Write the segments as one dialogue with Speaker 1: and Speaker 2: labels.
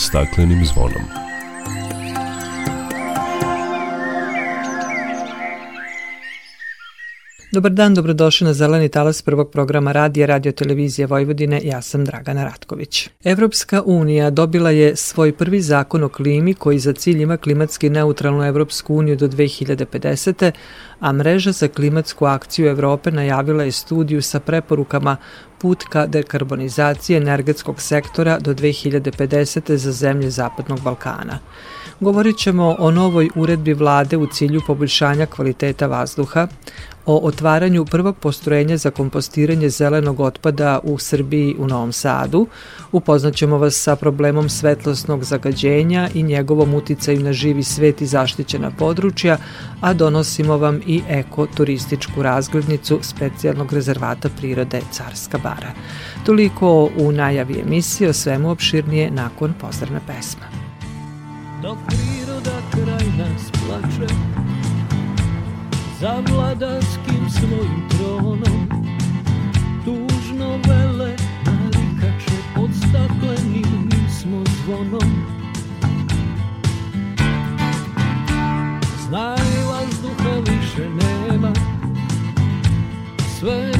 Speaker 1: staklenim zvonom.
Speaker 2: Dobar dan, dobrodošli na Zeleni talas prvog programa radija Radio Televizije Vojvodine. Ja sam Dragana Ratković. Evropska unija dobila je svoj prvi zakon o klimi koji za cilj ima klimatski neutralnu Evropsku uniju do 2050. a mreža za klimatsku akciju Evrope najavila je studiju sa preporukama put ka dekarbonizaciji energetskog sektora do 2050. za zemlje Zapadnog Balkana. Govorit ćemo o novoj uredbi vlade u cilju poboljšanja kvaliteta vazduha, o otvaranju prvog postrojenja za kompostiranje zelenog otpada u Srbiji u Novom Sadu. Upoznaćemo vas sa problemom svetlosnog zagađenja i njegovom uticaju na živi svet i zaštićena područja, a donosimo vam i ekoturističku razglednicu specijalnog rezervata prirode Carska bara. Toliko u najavi emisije o svemu opširnije nakon pozdravne pesma. Dok priroda kraj nas plače, za vladarskim svojim tronom Tužno vele narikače pod staklenim smo zvonom Znaj vazduha više nema Sve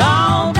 Speaker 2: Kao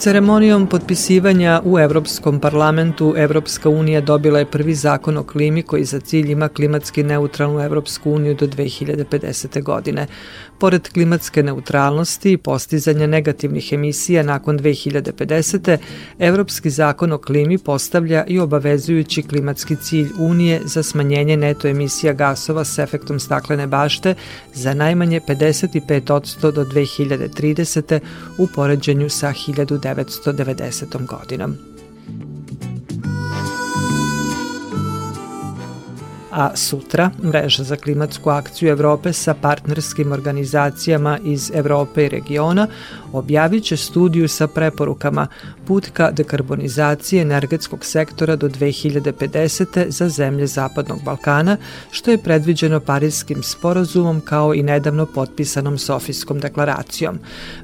Speaker 2: Ceremonijom potpisivanja u Evropskom parlamentu Evropska unija dobila je prvi zakon o klimi koji za cilj ima klimatski neutralnu Evropsku uniju do 2050. godine. Pored klimatske neutralnosti i postizanja negativnih emisija nakon 2050. Evropski zakon o klimi postavlja i obavezujući klimatski cilj Unije za smanjenje neto emisija gasova s efektom staklene bašte za najmanje 55% do 2030. u poređenju sa 1990. godinom. A sutra Mreža za klimatsku akciju Evrope sa partnerskim organizacijama iz Evrope i regiona objavit će studiju sa preporukama put ka dekarbonizaciji energetskog sektora do 2050. za zemlje Zapadnog Balkana, što je predviđeno Parijskim sporazumom kao i nedavno potpisanom Sofijskom deklaracijom.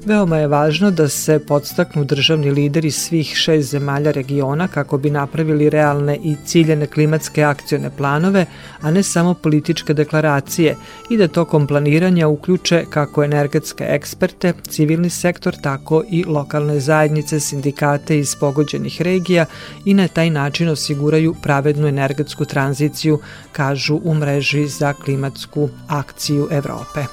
Speaker 2: Veoma je važno da se podstaknu državni lideri svih šest zemalja regiona kako bi napravili realne i ciljene klimatske akcione planove, a ne samo političke deklaracije i da tokom planiranja uključe kako energetske eksperte, civilni sektor, tako i lokalne zajednice, sindikate iz pogođenih regija i na taj način osiguraju pravednu energetsku tranziciju, kažu u mreži za klimatsku akciju Evrope.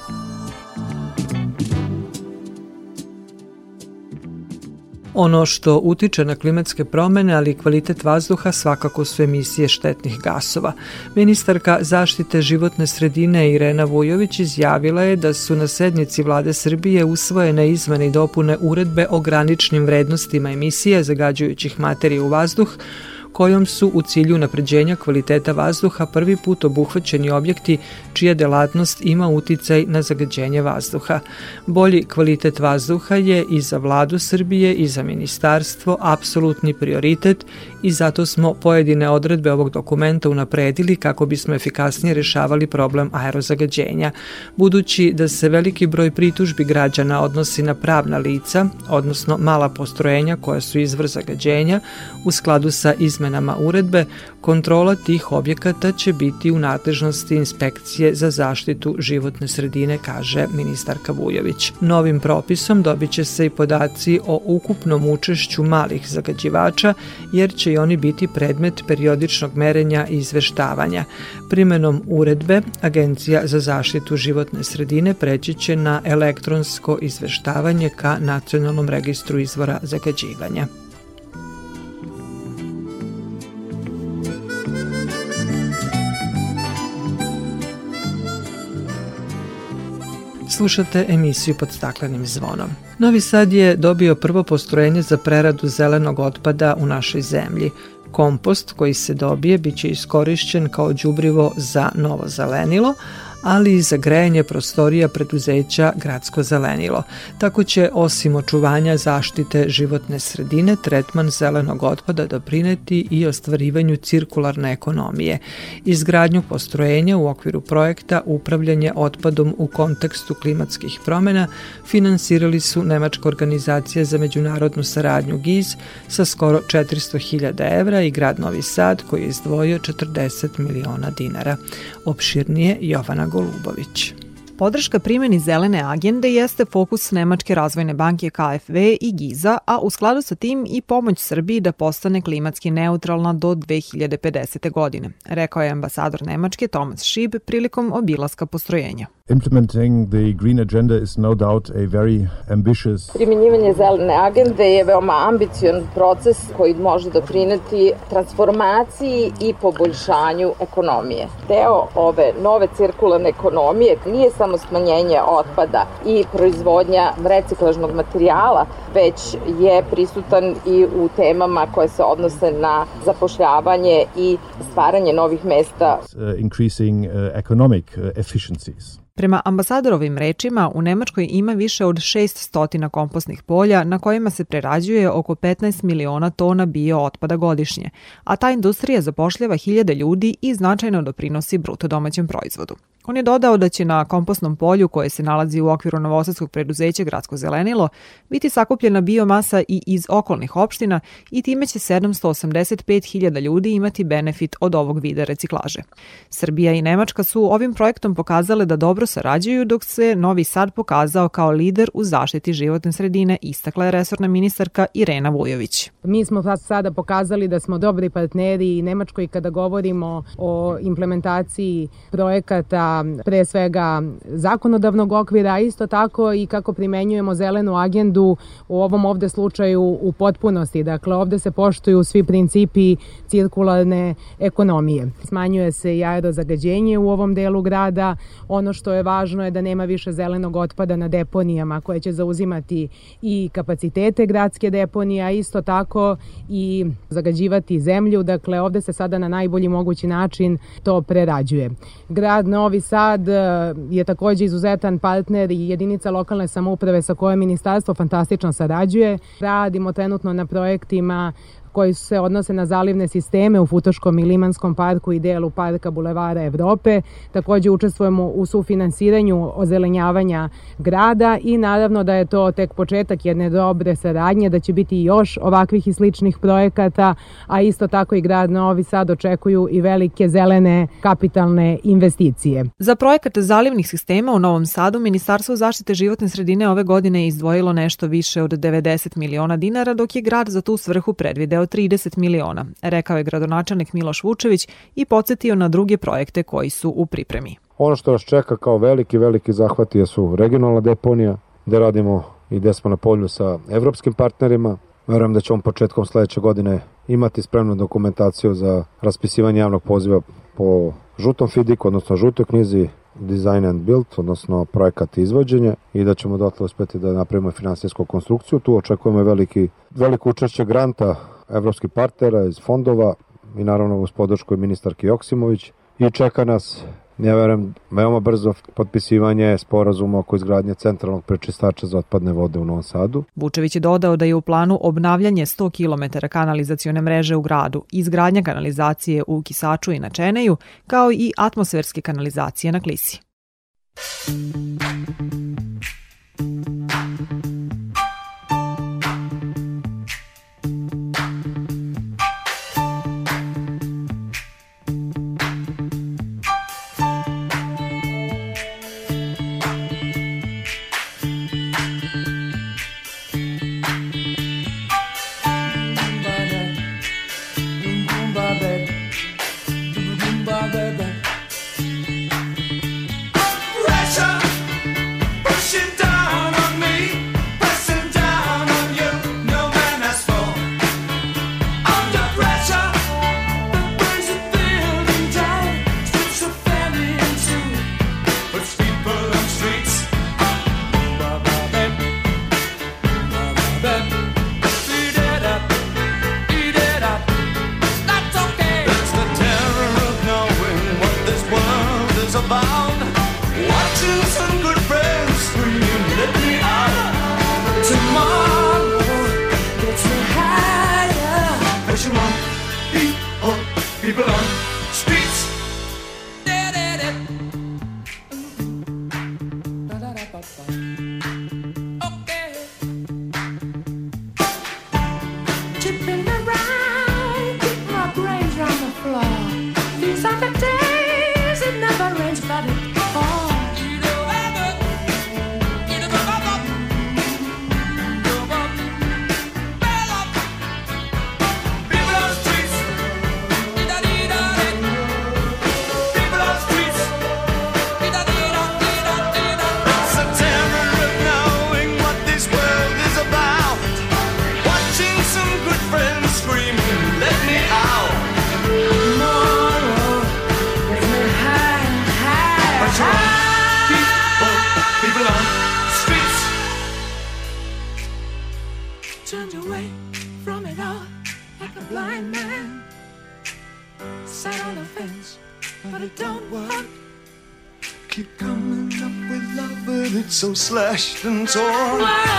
Speaker 2: Ono što utiče na klimatske promene, ali i kvalitet vazduha svakako su emisije štetnih gasova. Ministarka zaštite životne sredine Irena Vujović izjavila je da su na sednici vlade Srbije usvojene izmene i dopune uredbe o graničnim vrednostima emisije zagađujućih materija u vazduh, kojom su u cilju napređenja kvaliteta vazduha prvi put obuhvaćeni objekti čija delatnost ima uticaj na zagađenje vazduha. Bolji kvalitet vazduha je i za vladu Srbije i za ministarstvo apsolutni prioritet i zato smo pojedine odredbe ovog dokumenta unapredili kako bismo efikasnije rešavali problem aerozagađenja. Budući da se veliki broj pritužbi građana odnosi na pravna lica, odnosno mala postrojenja koja su izvor zagađenja, u skladu sa izmenama uredbe, kontrola tih objekata će biti u nadležnosti inspekcije za zaštitu životne sredine, kaže ministarka Vujović. Novim propisom dobit će se i podaci o ukupnom učešću malih zagađivača, jer će i oni biti predmet periodičnog merenja i izveštavanja. Primenom uredbe, Agencija za zaštitu životne sredine preći će na elektronsko izveštavanje ka Nacionalnom registru izvora zagađivanja. Slušate emisiju pod staklenim zvonom. Novi Sad je dobio prvo postrojenje za preradu zelenog otpada u našoj zemlji. Kompost koji se dobije biće iskorišćen kao đubrivo za novo zelenilo, ali i za grejanje prostorija preduzeća Gradsko zelenilo. Tako će, osim očuvanja zaštite životne sredine, tretman zelenog otpada doprineti i ostvarivanju cirkularne ekonomije. Izgradnju postrojenja u okviru projekta Upravljanje otpadom u kontekstu klimatskih promena finansirali su Nemačka organizacija za međunarodnu saradnju GIZ sa skoro 400.000 evra i grad Novi Sad koji je izdvojio 40 miliona dinara. Opširnije Jovana Golubović.
Speaker 1: Podrška primjeni zelene agende jeste fokus Nemačke razvojne banke KfW i Giza, a u skladu sa tim i pomoć Srbiji da postane klimatski neutralna do 2050. godine, rekao je ambasador Nemačke Thomas Schieb prilikom obilaska postrojenja. Implementing the green agenda is no doubt a very ambitious
Speaker 3: Primjenjivanje zelene agende je veoma ambicion proces koji može doprineti transformaciji i poboljšanju ekonomije. Deo ove nove cirkularne ekonomije nije samo smanjenje otpada i proizvodnja reciklažnog materijala, već je prisutan i u temama koje se odnose na zapošljavanje i stvaranje novih mesta.
Speaker 1: Uh, increasing uh, economic uh, efficiencies. Prema ambasadorovim rečima, u Nemačkoj ima više od 600 kompostnih polja na kojima se prerađuje oko 15 miliona tona bio otpada godišnje, a ta industrija zapošljava hiljade ljudi i značajno doprinosi bruto domaćem proizvodu. On je dodao da će na kompostnom polju koje se nalazi u okviru novosadskog preduzeća Gradsko zelenilo biti sakupljena biomasa i iz okolnih opština i time će 785.000 ljudi imati benefit od ovog vida reciklaže. Srbija i Nemačka su ovim projektom pokazale da dobro sarađuju dok se Novi Sad pokazao kao lider u zaštiti životne sredine, istakla je resorna ministarka Irena Vujović.
Speaker 4: Mi smo sada pokazali da smo dobri partneri i Nemačkoj kada govorimo o implementaciji projekata pre svega zakonodavnog okvira, a isto tako i kako primenjujemo zelenu agendu u ovom ovde slučaju u potpunosti. Dakle, ovde se poštuju svi principi cirkularne ekonomije. Smanjuje se i aerozagađenje u ovom delu grada. Ono što je važno je da nema više zelenog otpada na deponijama koje će zauzimati i kapacitete gradske deponije, a isto tako i zagađivati zemlju. Dakle, ovde se sada na najbolji mogući način to prerađuje. Grad Novi Sad e, je takođe izuzetan partner i jedinica lokalne samouprave sa kojom ministarstvo fantastično sarađuje. Radimo trenutno na projektima koji se odnose na zalivne sisteme u Futoškom i Limanskom parku i delu parka Bulevara Evrope. Takođe učestvujemo u sufinansiranju ozelenjavanja grada i naravno da je to tek početak jedne dobre saradnje, da će biti još ovakvih i sličnih projekata, a isto tako i grad Novi Sad očekuju i velike zelene kapitalne investicije.
Speaker 1: Za projekat zalivnih sistema u Novom Sadu Ministarstvo zaštite životne sredine ove godine izdvojilo nešto više od 90 miliona dinara, dok je grad za tu svrhu predvideo 30 miliona, rekao je gradonačelnik Miloš Vučević i podsjetio na druge projekte koji su u pripremi.
Speaker 5: Ono što nas čeka kao veliki, veliki zahvati su regionalna deponija, gde radimo i gde smo na polju sa evropskim partnerima. Verujem da ćemo početkom sledeće godine imati spremnu dokumentaciju za raspisivanje javnog poziva po žutom fidiku, odnosno žutoj knjizi Design and Build, odnosno projekat i izvođenje i da ćemo dotle uspeti da napravimo finansijsku konstrukciju. Tu očekujemo veliki, veliko učešće granta evropskih partnera iz fondova i naravno uz podršku ministarki Joksimović i čeka nas Ja verujem, veoma brzo potpisivanje sporazuma oko izgradnje centralnog prečistača za otpadne vode u Novom Sadu.
Speaker 1: Vučević je dodao da je u planu obnavljanje 100 km kanalizacione mreže u gradu, izgradnja kanalizacije u Kisaču i na Čeneju, kao i atmosferske kanalizacije na Klisi.
Speaker 6: Slashed and torn.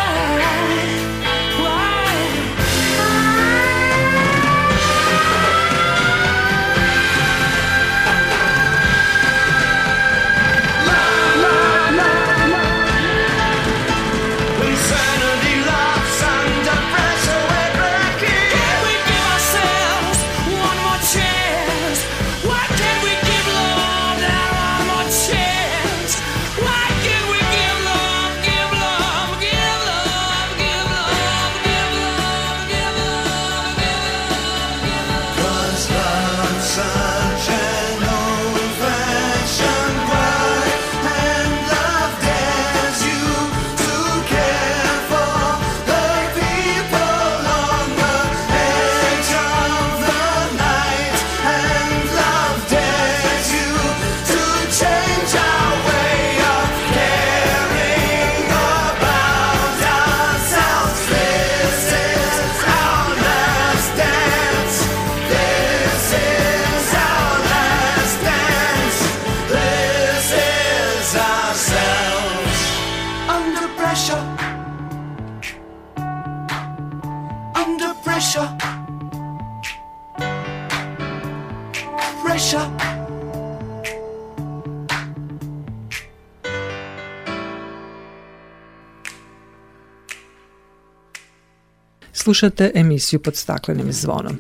Speaker 2: Slušate emisiju pod staklenim zvonom.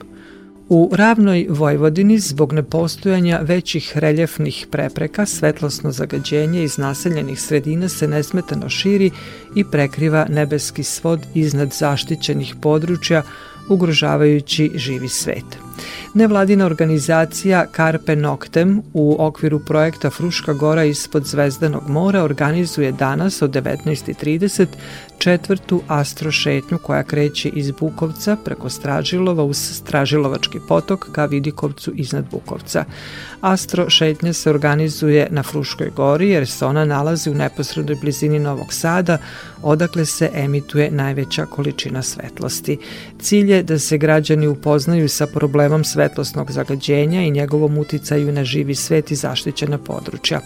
Speaker 2: U ravnoj Vojvodini zbog nepostojanja većih reljefnih prepreka svetlosno zagađenje iz naseljenih sredina se nesmetano širi i prekriva nebeski svod iznad zaštićenih područja ugrožavajući živi svet. Nevladina organizacija Carpe Noctem u okviru projekta Fruška gora ispod Zvezdanog mora organizuje danas od 19.30 četvrtu astrošetnju koja kreće iz Bukovca preko Stražilova uz Stražilovački potok ka Vidikovcu iznad Bukovca. Astro šetnja se organizuje na Fruškoj gori jer se ona nalazi u neposrednoj blizini Novog Sada, odakle se emituje najveća količina svetlosti. Cilj je da se građani upoznaju sa problemom svetlosnog zagađenja i njegovom uticaju na živi svet i zaštićena područja.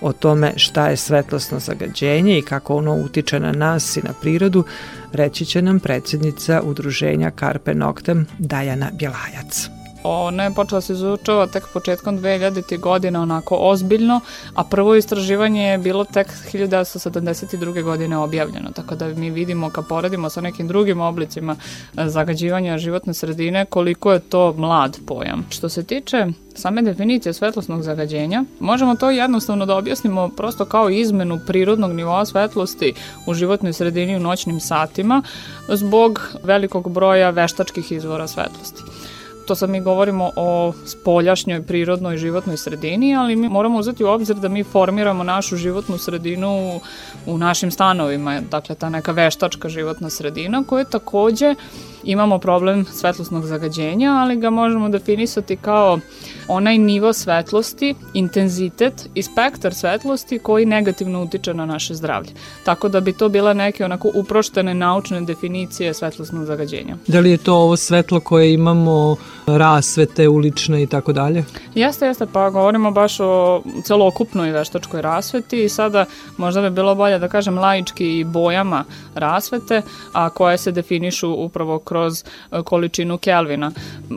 Speaker 2: O tome šta je svetlosno zagađenje i kako ono utiče na nas i na prirodu, reći će nam predsednica udruženja Carpe Noctem Dajana Bjelajac.
Speaker 7: Ona je počela se izučava tek početkom 2000. godine onako ozbiljno, a prvo istraživanje je bilo tek 1972. godine objavljeno, tako da mi vidimo kad poredimo sa nekim drugim oblicima e, zagađivanja životne sredine koliko je to mlad pojam. Što se tiče same definicije svetlosnog zagađenja, možemo to jednostavno da objasnimo prosto kao izmenu prirodnog nivoa svetlosti u životnoj sredini u noćnim satima zbog velikog broja veštačkih izvora svetlosti to sad mi govorimo o spoljašnjoj, prirodnoj, životnoj sredini, ali mi moramo uzeti u obzir da mi formiramo našu životnu sredinu u, našim stanovima, dakle ta neka veštačka životna sredina koja takođe imamo problem svetlosnog zagađenja, ali ga možemo definisati kao onaj nivo svetlosti, intenzitet i spektar svetlosti koji negativno utiče na naše zdravlje. Tako da bi to bila neke onako uproštene naučne definicije svetlosnog zagađenja.
Speaker 2: Da li je to ovo svetlo koje imamo rasvete ulične i tako dalje?
Speaker 7: Jeste, jeste, pa govorimo baš o celokupnoj veštačkoj rasveti i sada možda bi bilo bolje da kažem laički i bojama rasvete, a koje se definišu upravo kroz e, količinu Kelvina.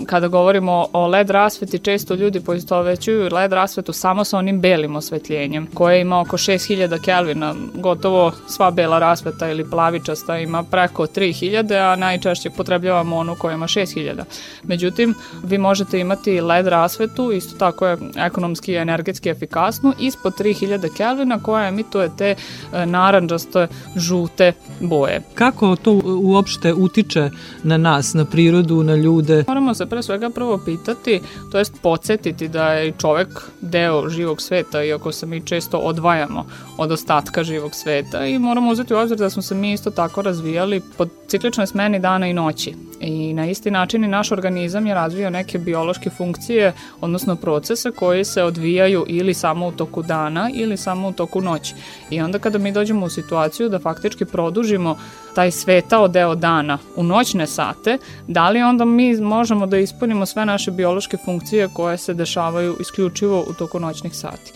Speaker 7: Kada govorimo o LED rasveti, često ljudi poistovećuju LED rasvetu samo sa onim belim osvetljenjem, koje ima oko 6000 Kelvina. Gotovo sva bela rasveta ili plavičasta ima preko 3000, a najčešće potrebljavamo onu koja ima 6000. Međutim, vi možete imati LED rasvetu, isto tako je ekonomski i energetski efikasnu, ispod 3000 Kelvina koja emituje te e, naranđaste, žute boje.
Speaker 2: Kako to uopšte utiče na nas, na prirodu, na ljude?
Speaker 7: Moramo se pre svega prvo pitati, to jest podsjetiti da je čovek deo živog sveta, iako se mi često odvajamo od ostatka živog sveta i moramo uzeti u obzir da smo se mi isto tako razvijali pod cikličnoj smeni dana i noći. I na isti način i naš organizam je razvio neke biološke funkcije, odnosno procese koji se odvijaju ili samo u toku dana ili samo u toku noći. I onda kada mi dođemo u situaciju da faktički produžimo taj svetao deo dana u noćne sate, da li onda mi možemo da ispunimo sve naše biološke funkcije koje se dešavaju isključivo u toku noćnih sati.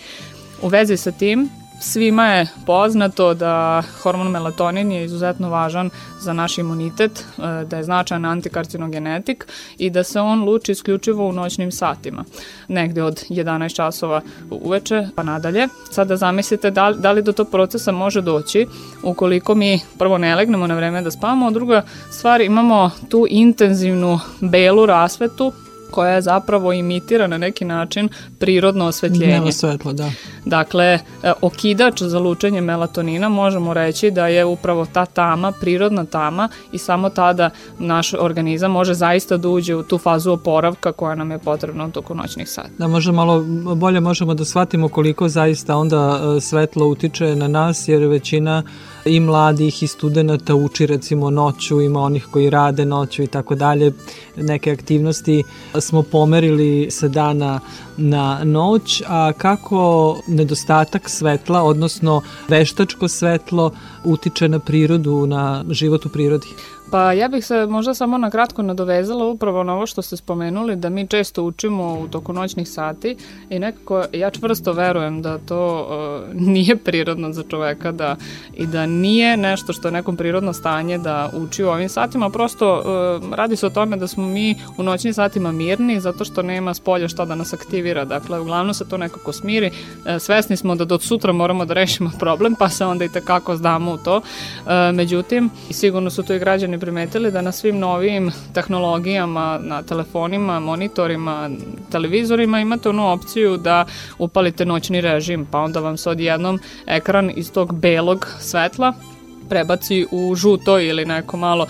Speaker 7: U vezi sa tim, Svima je poznato da hormon melatonin je izuzetno važan za naš imunitet, e, da je značajan antikarcinogenetik i da se on luči isključivo u noćnim satima, negde od 11 časova uveče pa nadalje. Sada zamislite da, da li do tog procesa može doći ukoliko mi prvo ne legnemo na vreme da spavamo, a druga stvar imamo tu intenzivnu belu rasvetu koja zapravo imitira na neki način prirodno osvetljenje.
Speaker 2: Dnevno svetlo, da.
Speaker 7: Dakle, e, okidač za lučenje melatonina možemo reći da je upravo ta tama, prirodna tama i samo tada naš organizam može zaista da uđe u tu fazu oporavka koja nam je potrebna u toku noćnih sati.
Speaker 2: Da možda malo bolje možemo da shvatimo koliko zaista onda e, svetlo utiče na nas jer većina i mladih i studenta uči recimo noću, ima onih koji rade noću i tako dalje. Neke aktivnosti smo pomerili sa dana na noć, a kako nedostatak svetla, odnosno veštačko svetlo utiče na prirodu, na život u prirodi?
Speaker 7: Pa ja bih se možda samo na kratko nadovezala upravo na ovo što ste spomenuli, da mi često učimo u toku noćnih sati i nekako ja čvrsto verujem da to uh, nije prirodno za čoveka da, i da nije nešto što je nekom prirodno stanje da uči u ovim satima, prosto uh, radi se o tome da smo mi u noćnim satima mirni zato što nema spolja šta da nas aktivira, dakle uglavnom se to nekako smiri, uh, svesni smo da do sutra moramo da rešimo problem pa se onda i tekako zdamo u to, uh, međutim sigurno su to i građani primetili da na svim novim tehnologijama, na telefonima, monitorima, televizorima imate onu opciju da upalite noćni režim, pa onda vam se odjednom ekran iz tog belog svetla prebaci u žuto ili neko malo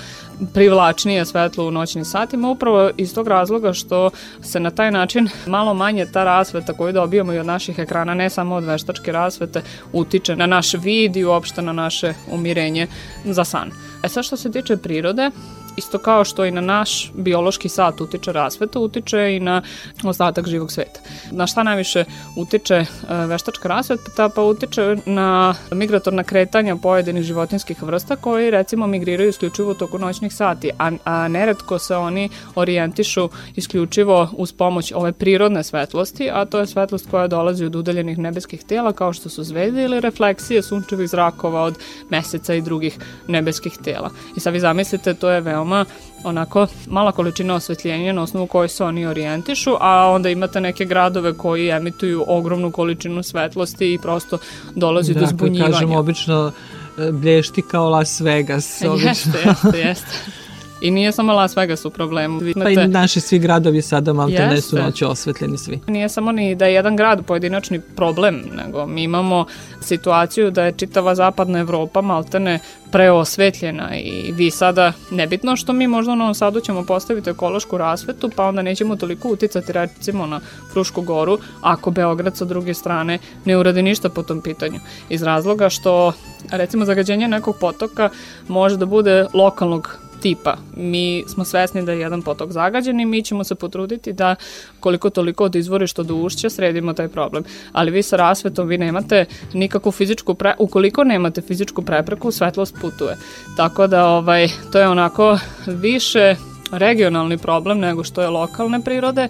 Speaker 7: privlačnije svetlo u noćnim satima, upravo iz tog razloga što se na taj način malo manje ta rasveta koju dobijamo i od naših ekrana, ne samo od veštačke rasvete, utiče na naš vid i uopšte na naše umirenje za san. E sad što se tiče prirode, isto kao što i na naš biološki sat utiče rasveta, utiče i na ostatak živog sveta. Na šta najviše utiče e, veštačka rasveta? Pa utiče na migratorna kretanja pojedinih životinskih vrsta koji recimo migriraju isključivo toku noćnih sati, a, a neretko se oni orijentišu isključivo uz pomoć ove prirodne svetlosti, a to je svetlost koja dolazi od udaljenih nebeskih tela kao što su zvezde ili refleksije sunčevih zrakova od meseca i drugih nebeskih tela. I sad vi zamislite, to je veoma veoma onako mala količina osvetljenja na osnovu koje se oni orijentišu, a onda imate neke gradove koji emituju ogromnu količinu svetlosti i prosto dolazi da, do zbunjivanja.
Speaker 2: Da, kažemo obično e, blješti kao Las Vegas.
Speaker 7: Obično. Jeste, jeste, jeste. I nije samo Las Vegas u problemu.
Speaker 2: Pa i naši svi gradovi sada malte ne su noći osvetljeni svi.
Speaker 7: Nije samo ni da je jedan grad pojedinačni problem, nego mi imamo situaciju da je čitava zapadna Evropa maltene preosvetljena i vi sada, nebitno što mi možda u Novom Sadu ćemo postaviti ekološku rasvetu, pa onda nećemo toliko uticati recimo na Frušku goru, ako Beograd sa druge strane ne uradi ništa po tom pitanju. Iz razloga što recimo zagađenje nekog potoka može da bude lokalnog tipa. Mi smo svesni da je jedan potok zagađen i mi ćemo se potruditi da koliko toliko od izvorišta do ušća sredimo taj problem. Ali vi sa rasvetom vi nemate nikakvu fizičku pre... ukoliko nemate fizičku prepreku, svetlost putuje. Tako da ovaj to je onako više regionalni problem nego što je lokalne prirode.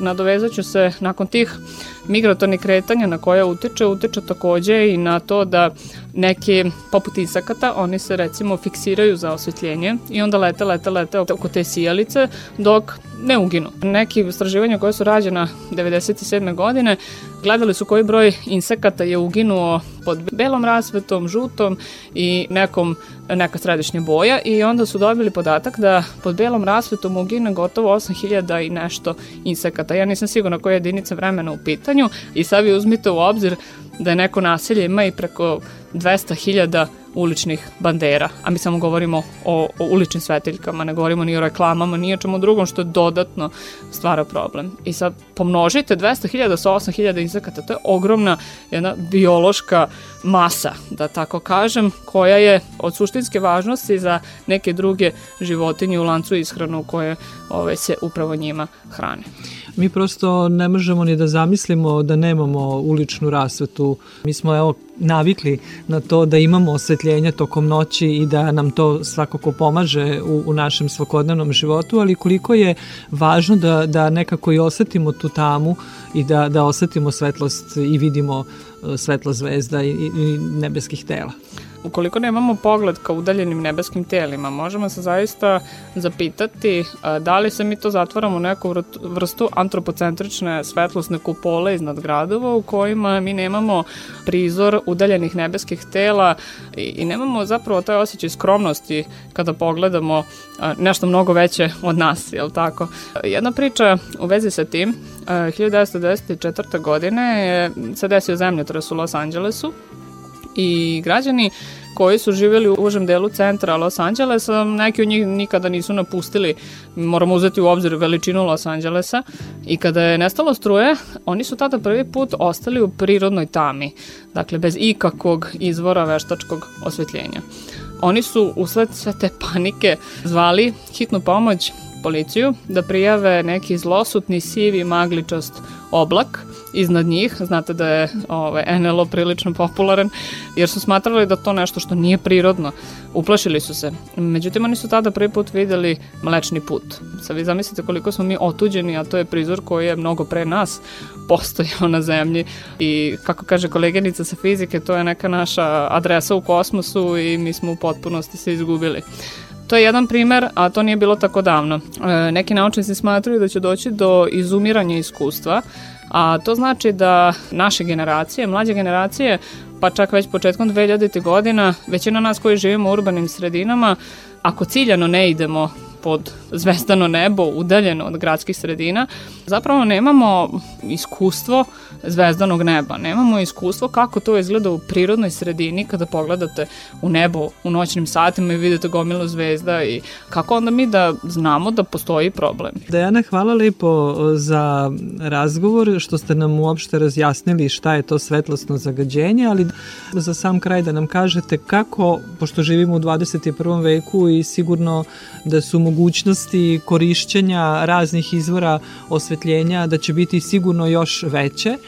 Speaker 7: Nadovezat ću se nakon tih migratornih kretanja na koje utiče, utiče takođe i na to da neki, poput insekata, oni se recimo fiksiraju za osvetljenje i onda lete, lete, lete oko te sijalice dok ne uginu. Neki istraživanja koje su rađena 97. godine gledali su koji broj insekata je uginuo pod belom rasvetom, žutom i nekom, neka središnja boja i onda su dobili podatak da pod belom rasvetom ugine gotovo 8000 i nešto insekata. Ja nisam sigurna koja jedinica vremena u pitanju i sad vi uzmite u obzir da je neko naselje ima i preko 200.000 uličnih bandera, a mi samo govorimo o, o uličnim svetiljkama, ne govorimo ni o reklamama, ni o čemu drugom što dodatno stvara problem. I sad pomnožite 200.000 sa 8.000 insekata, to je ogromna jedna biološka masa, da tako kažem, koja je od suštinske važnosti za neke druge životinje u lancu ishranu koje ove, se upravo njima hrane.
Speaker 2: Mi prosto ne možemo ni da zamislimo da nemamo uličnu rasvetu. Mi smo evo navikli na to da imamo osvetljenje tokom noći i da nam to svakako pomaže u, u našem svakodnevnom životu, ali koliko je važno da, da nekako i osetimo tu tamu i da, da osetimo svetlost i vidimo e, svetlo zvezda i, i nebeskih tela
Speaker 7: ukoliko nemamo pogled ka udaljenim nebeskim telima, možemo se zaista zapitati da li se mi to zatvaramo u neku vrstu antropocentrične svetlosne kupole iznad gradova u kojima mi nemamo prizor udaljenih nebeskih tela i, nemamo zapravo taj osjećaj skromnosti kada pogledamo nešto mnogo veće od nas, je li tako? Jedna priča u vezi sa tim, 1994. godine je se desio zemljotres u Los Angelesu i građani koji su živjeli u užem delu centra Los Angelesa, neki od njih nikada nisu napustili, moramo uzeti u obzir veličinu Los Angelesa i kada je nestalo struje, oni su tada prvi put ostali u prirodnoj tami, dakle bez ikakvog izvora veštačkog osvetljenja. Oni su usled sve te panike zvali hitnu pomoć policiju da prijave neki zlosutni sivi magličast oblak iznad njih. Znate da je ovaj, NLO prilično popularan, jer su smatrali da to nešto što nije prirodno. Uplašili su se. Međutim, oni su tada prvi put videli mlečni put. Sad vi zamislite koliko smo mi otuđeni, a to je prizor koji je mnogo pre nas postojao na zemlji i kako kaže koleginica sa fizike, to je neka naša adresa u kosmosu i mi smo u potpunosti se izgubili. To je jedan primer, a to nije bilo tako davno. E, neki naučnici smatruju da će doći do izumiranja iskustva, a to znači da naše generacije, mlađe generacije, pa čak već početkom 2000. godina, većina nas koji živimo u urbanim sredinama, ako ciljano ne idemo pod zvezdano nebo, udaljeno od gradskih sredina, zapravo nemamo iskustvo zvezdanog neba. Nemamo iskustvo kako to izgleda u prirodnoj sredini kada pogledate u nebo u noćnim satima i vidite gomilu zvezda i kako onda mi da znamo da postoji problem.
Speaker 8: Dejana, hvala lepo za razgovor, što ste nam uopšte razjasnili šta je to svetlosno zagađenje, ali za sam kraj da nam kažete kako, pošto živimo u 21. veku i sigurno da su mogućnosti korišćenja raznih izvora osvetljenja da će biti sigurno još veće,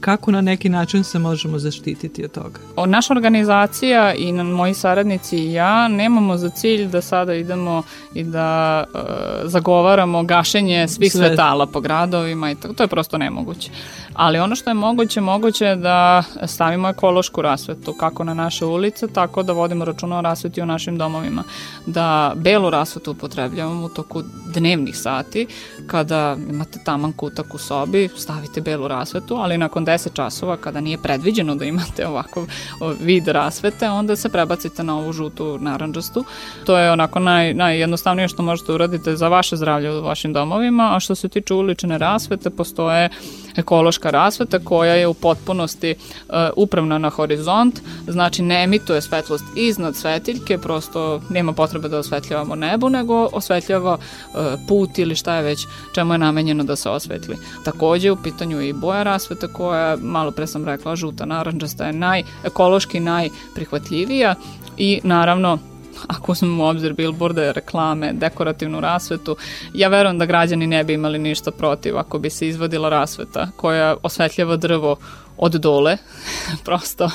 Speaker 8: kako na neki način se možemo zaštititi od toga?
Speaker 7: O, naša organizacija i na, moji saradnici i ja nemamo za cilj da sada idemo i da e, zagovaramo gašenje svih Sve. svetala po gradovima i tako, to je prosto nemoguće. Ali ono što je moguće, moguće je da stavimo ekološku rasvetu kako na naše ulice, tako da vodimo računa o rasveti u našim domovima. Da belu rasvetu upotrebljavamo u toku dnevnih sati, kada imate taman kutak u sobi, stavite belu rasvetu, ali nakon 10 časova kada nije predviđeno da imate ovakav vid rasvete, onda se prebacite na ovu žutu naranđastu. To je onako naj, najjednostavnije što možete uraditi za vaše zdravlje u vašim domovima, a što se tiče ulične rasvete, postoje ekološka rasveta koja je u potpunosti uh, upravna na horizont, znači ne emituje svetlost iznad svetiljke, prosto nema potrebe da osvetljavamo nebo, nego osvetljava uh, put ili šta je već čemu je namenjeno da se osvetli. Takođe u pitanju je i boja rasveta koja, malo pre sam rekla, žuta naranđasta je naj, ekološki najprihvatljivija i naravno ako uzmemo u obzir billboarde, reklame, dekorativnu rasvetu, ja verujem da građani ne bi imali ništa protiv ako bi se izvodila rasveta koja osvetljava drvo od dole, prosto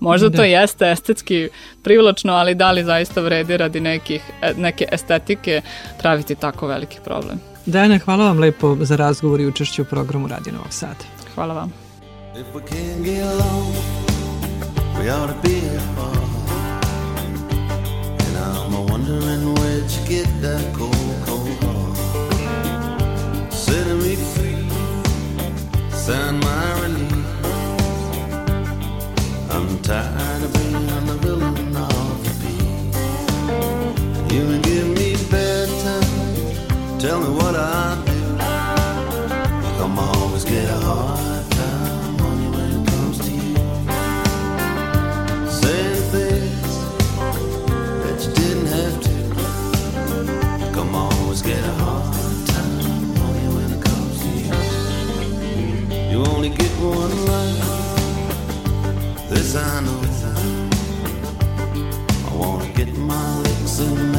Speaker 7: možda da. to jeste estetski privlačno, ali da li zaista vredi radi nekih, neke estetike praviti tako veliki problem.
Speaker 8: Dajana, hvala vam lepo za razgovor i učešću u programu Radio Novog Sada.
Speaker 7: Hvala vam. If we can't get along,
Speaker 8: we ought to be apart. And I'm wondering where'd you get that cold, cold heart? Setting me free, sign my I know. I wanna get my legs in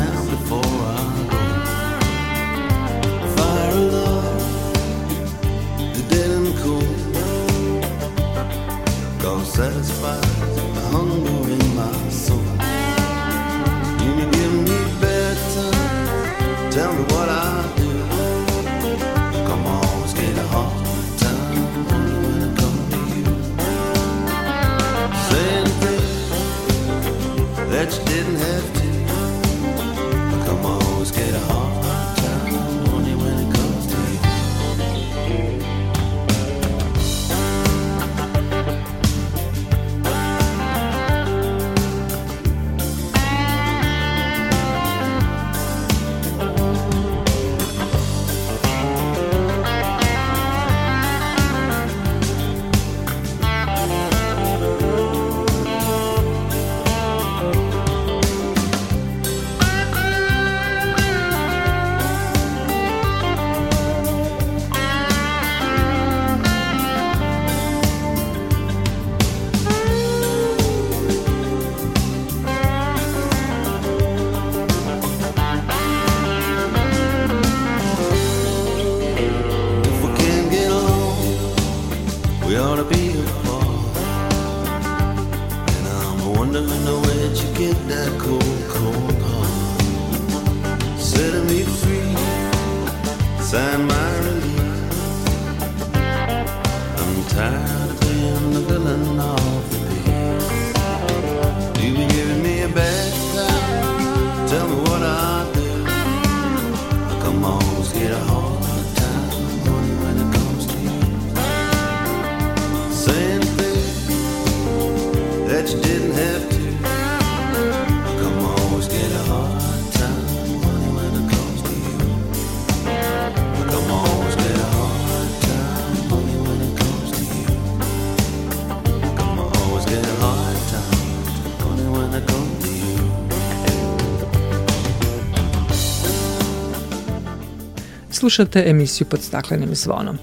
Speaker 2: Slušate emisiju pod staklenim zvonom.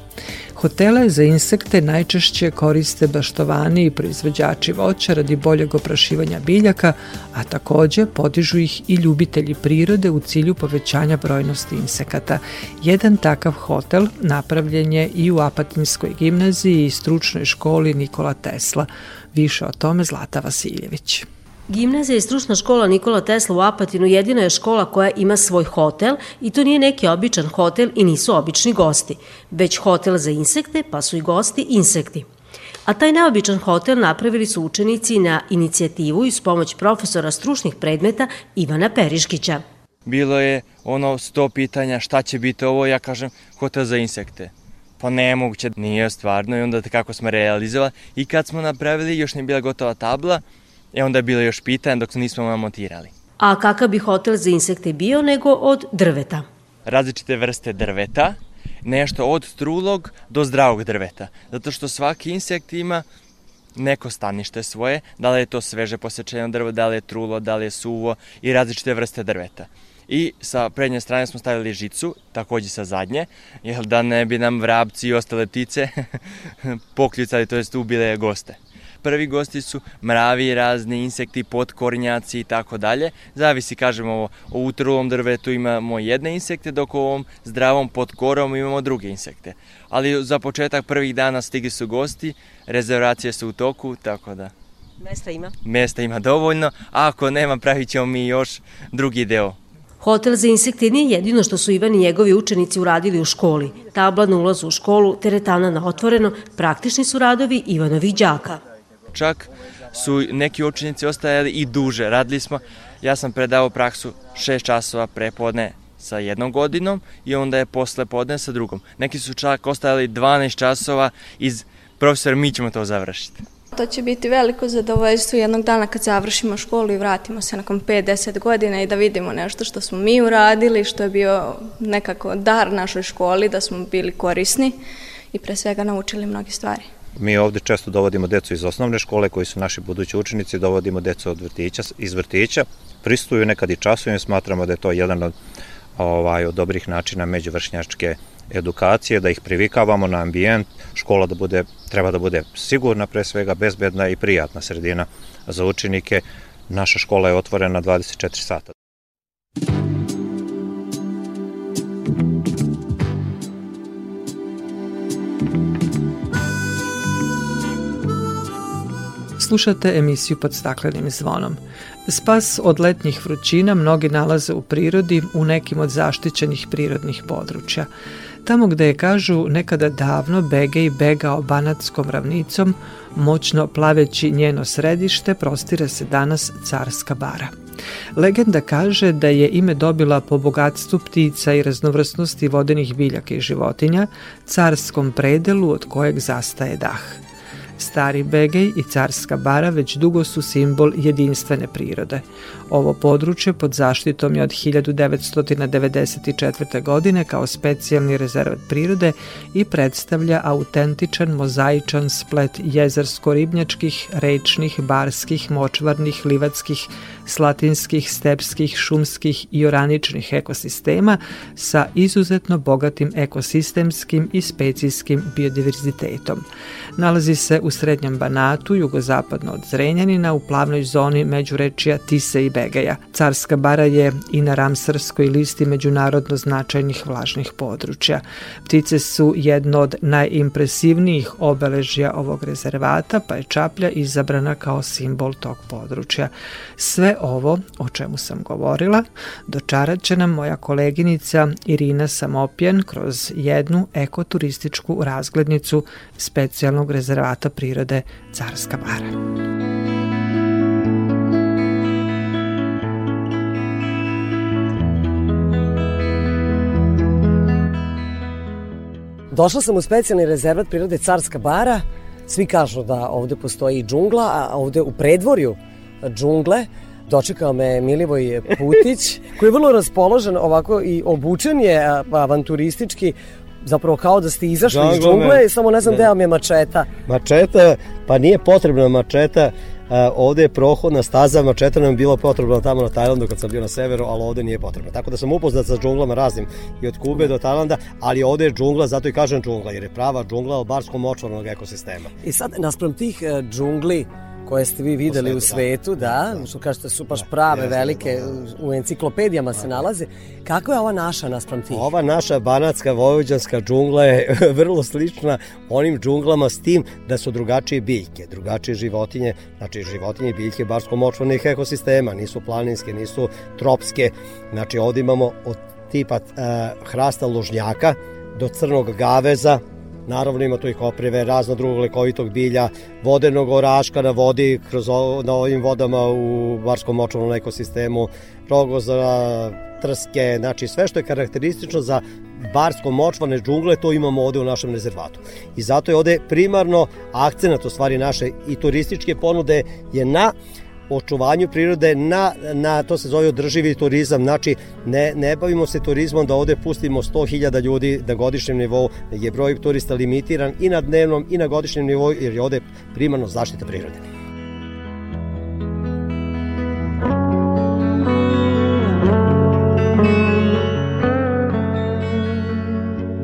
Speaker 2: Hotele za insekte najčešće koriste baštovani i proizvođači voća radi boljeg oprašivanja biljaka, a takođe podižu ih i ljubitelji prirode u cilju povećanja brojnosti insekata. Jedan takav hotel napravljen je i u Apatinskoj gimnaziji i stručnoj školi Nikola Tesla. Više o tome Zlata Vasiljević.
Speaker 9: Gimnazija i stručna škola Nikola Tesla u Apatinu jedina je škola koja ima svoj hotel i to nije neki običan hotel i nisu obični gosti, već hotel za insekte pa su i gosti insekti. A taj neobičan hotel napravili su učenici na inicijativu i s pomoć profesora stručnih predmeta Ivana Periškića.
Speaker 10: Bilo je ono sto pitanja šta će biti ovo, ja kažem hotel za insekte. Pa nemoguće, nije stvarno i onda kako smo realizovali i kad smo napravili još nije bila gotova tabla, E onda je bilo još pitanja dok nismo montirali.
Speaker 9: A kakav bi hotel za insekte bio nego od drveta?
Speaker 10: Različite vrste drveta, nešto od trulog do zdravog drveta. Zato što svaki insekt ima neko stanište svoje, da li je to sveže posečeno drvo, da li je trulo, da li je suvo i različite vrste drveta. I sa prednje strane smo stavili žicu, takođe sa zadnje, jer da ne bi nam vrabci i ostale ptice pokljucali, to jest ubile goste prvi gosti su mravi, razni insekti, potkornjaci i tako dalje. Zavisi, kažemo, ovo, u utrulom drvetu imamo jedne insekte, dok u ovom zdravom potkorom imamo druge insekte. Ali za početak prvih dana stigli su gosti, rezervacije su u toku, tako da...
Speaker 9: Mesta ima?
Speaker 10: Mesta ima dovoljno, a ako nema pravit ćemo mi još drugi deo
Speaker 9: Hotel za insekte nije jedino što su Ivan i njegovi učenici uradili u školi. Tabla na ulazu u školu, teretana na otvoreno, praktični su radovi Ivanovih đaka.
Speaker 10: Čak su neki učenici ostajali i duže. Radili smo, ja sam predavao praksu 6 časova prepodne sa jednom godinom i onda je posle podne sa drugom. Neki su čak ostajali 12 časova iz profesor, mi ćemo to završiti.
Speaker 11: To će biti veliko zadovoljstvo jednog dana kad završimo školu i vratimo se nakon 5-10 godina i da vidimo nešto što smo mi uradili, što je bio nekako dar našoj školi, da smo bili korisni i pre svega naučili mnoge stvari.
Speaker 12: Mi ovde često dovodimo decu iz osnovne škole koji su naši budući učenici, dovodimo decu od vrtića, iz vrtića, pristuju nekad i časovima, smatramo da je to jedan od, ovaj, od dobrih načina međuvršnjačke edukacije, da ih privikavamo na ambijent, škola da bude, treba da bude sigurna pre svega, bezbedna i prijatna sredina za učenike. Naša škola je otvorena 24 sata.
Speaker 2: Slušate emisiju pod staklenim zvonom. Spas od letnjih vrućina mnogi nalaze u prirodi u nekim od zaštićenih prirodnih područja. Tamo gde je, kažu, nekada davno Begej begao banatskom ravnicom, moćno plaveći njeno središte, prostire se danas Carska bara. Legenda kaže da je ime dobila po bogatstvu ptica i raznovrsnosti vodenih biljaka i životinja, carskom predelu od kojeg zastaje dah. Stari Begej i Carska bara već dugo su simbol jedinstvene prirode. Ovo područje pod zaštitom je od 1994. godine kao specijalni rezervat prirode i predstavlja autentičan mozaičan splet jezersko-ribnjačkih, rečnih, barskih, močvarnih, livatskih, slatinskih, stepskih, šumskih i oraničnih ekosistema sa izuzetno bogatim ekosistemskim i specijskim biodiverzitetom. Nalazi se u srednjem Banatu, jugozapadno od Zrenjanina, u plavnoj zoni međurečija Tise i Begeja. Carska bara je i na Ramsarskoj listi međunarodno značajnih vlažnih područja. Ptice su jedno od najimpresivnijih obeležja ovog rezervata, pa je čaplja izabrana kao simbol tog područja. Sve ovo, o čemu sam govorila, dočarat će nam moja koleginica Irina Samopjen kroz jednu ekoturističku razglednicu specijalnog rezervata prirode Carska bara.
Speaker 13: Došla sam u specijalni rezervat prirode Carska bara. Svi kažu da ovde postoji džungla, a ovde u predvorju džungle dočekao me Milivoj Putić, koji je vrlo raspoložen ovako i obučen je avanturistički, zapravo kao da ste izašli Džangle iz džungle, samo ne znam ne. gde vam je mačeta.
Speaker 14: Mačeta, pa nije potrebna mačeta, Uh, ovde je prohodna staza, mačeta nam je bila potrebna tamo na Tajlandu kad sam bio na severu, ali ovde nije potrebna. Tako da sam upoznat sa džunglama raznim i od Kube do Tajlanda, ali ovde je džungla, zato i kažem džungla, jer je prava džungla albarsko močvarnog ekosistema.
Speaker 13: I sad, naspram tih uh, džungli, koje ste vi videli u svetu, u svetu da, da, što kažete su baš prave, da, velike, da. u enciklopedijama se nalaze. Kako je ova naša naspram tih?
Speaker 14: Ova naša banatska vojvođanska džungla je vrlo slična onim džunglama s tim da su drugačije biljke, drugačije životinje, znači životinje i biljke barsko-močvarnih ekosistema, nisu planinske, nisu tropske, znači ovde imamo od tipa uh, hrasta lužnjaka do crnog gaveza, Naravno ima tu i koprive, razno drugog lekovitog bilja, vodenog oraška na vodi, kroz o, na ovim vodama u Barskom močovnom ekosistemu, rogozara, trske, znači sve što je karakteristično za barsko-močvane džungle, to imamo ovde u našem rezervatu. I zato je ovde primarno akcenat u stvari naše i turističke ponude je na očuvanju prirode na, na to se zove održivi turizam, znači ne, ne bavimo se turizmom da ovde pustimo 100.000 ljudi na godišnjem nivou, je broj turista limitiran i na dnevnom i na godišnjem nivou jer je ovde primarno zaštita prirode.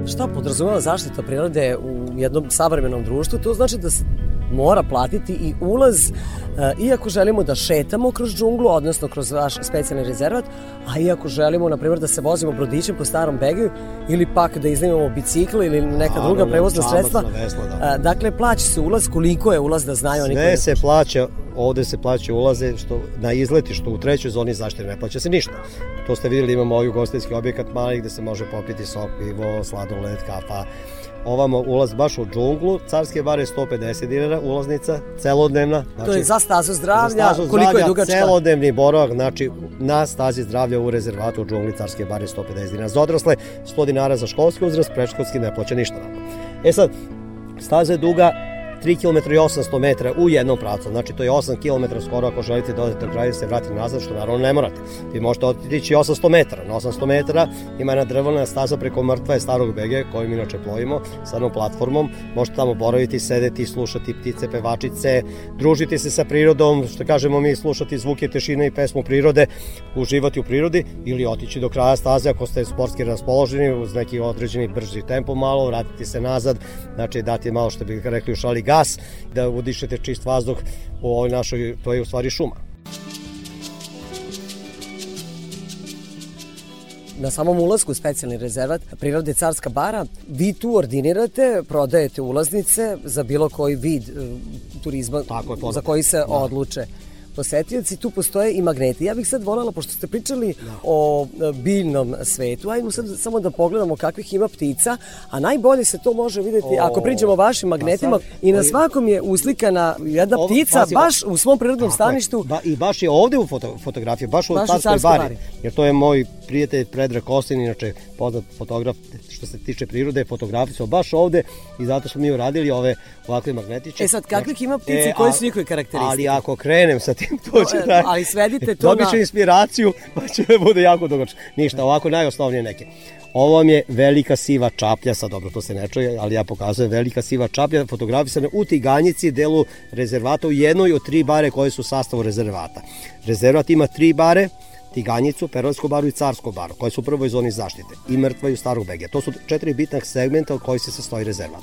Speaker 13: Šta podrazumeva zaštita prirode u jednom savremenom društvu? To znači da se mora platiti i ulaz, e, iako želimo da šetamo kroz džunglu, odnosno kroz vaš specijalni rezervat, a iako želimo, na primjer, da se vozimo brodićem po starom Begaju, ili pak da iznajmimo bicikl ili neka druga prevozna sredstva. Vesla, da. E, dakle, plaća se ulaz, koliko je ulaz da znaju oni
Speaker 14: Sve se plaća, ovde se plaća ulaze što, na izleti, što u trećoj zoni zaštite ne plaća se ništa. To ste videli, imamo ovaj ugostiteljski objekat mali gde se može popiti sok, pivo, sladoled, kafa, ovamo ulaz baš u džunglu, carske bare 150 dinara, ulaznica, celodnevna.
Speaker 13: Znači, to je za stazu zdravlja, za stazu koliko zdravlja, je dugačka?
Speaker 14: Celodnevni boravak, znači na stazi zdravlja u rezervatu u džungli carske bare 150 dinara za odrasle, 100 dinara za školski uzrast, preškolski ne plaća ništa. E sad, staza je duga 3 km i 800 metara u jednom pravcu. Znači to je 8 km skoro ako želite da odete do kraja se vratite nazad, što naravno ne morate. Vi možete otići 800 metara. Na 800 metara ima jedna drvena staza preko mrtve starog bege kojim inače plovimo sa jednom platformom. Možete tamo boraviti, sedeti, slušati ptice, pevačice, družiti se sa prirodom, što kažemo mi, slušati zvuke, tešine i pesmu prirode, uživati u prirodi ili otići do kraja staze ako ste sportski raspoloženi uz neki određeni brži tempo malo, vratiti se nazad, znači dati malo što bi rekli u šali gas, da udišete čist vazduh u ovoj našoj, to je u stvari šuma.
Speaker 13: na samom ulazku u specijalni rezervat prirode Carska bara, vi tu ordinirate, prodajete ulaznice za bilo koji vid uh, turizma Tako je, za koji se da. odluče posetioci, tu postoje i magneti. Ja bih sad voljela, pošto ste pričali da. o e, biljnom svetu, ajmo sad samo da pogledamo kakvih ima ptica, a najbolje se to može videti o, ako priđemo vašim magnetima sad, i na svakom je uslikana jedna ovo, ptica pazi, baš u svom prirodnom staništu.
Speaker 14: Ba, I baš je ovde u foto, fotografiji, baš u baš Carskoj bari, bari, jer to je moj prijatelj Predrag Kostin, inače poznat fotograf što se tiče prirode, fotografije su baš ovde i zato smo mi uradili ove ovakve magnetiće.
Speaker 13: E sad, kakvih ima ptici, e, koje su njihove karakteristike?
Speaker 14: Ali ako krenem sa tim, to će da...
Speaker 13: Ali svedite to
Speaker 14: na... inspiraciju, pa će da bude jako dugač. Ništa, ovako najosnovnije neke. Ovo vam je velika siva čaplja, sad dobro to se ne čuje, ali ja pokazujem velika siva čaplja fotografisana u Tiganjici, delu rezervata u jednoj od tri bare koje su u sastavu rezervata. Rezervat ima tri bare, Tiganjicu, Perolsku baru i Carsku baru, koje su u prvoj zoni zaštite, i Mrtva i Starog Begija. To su četiri bitna segmenta od kojih se sastoji rezervat.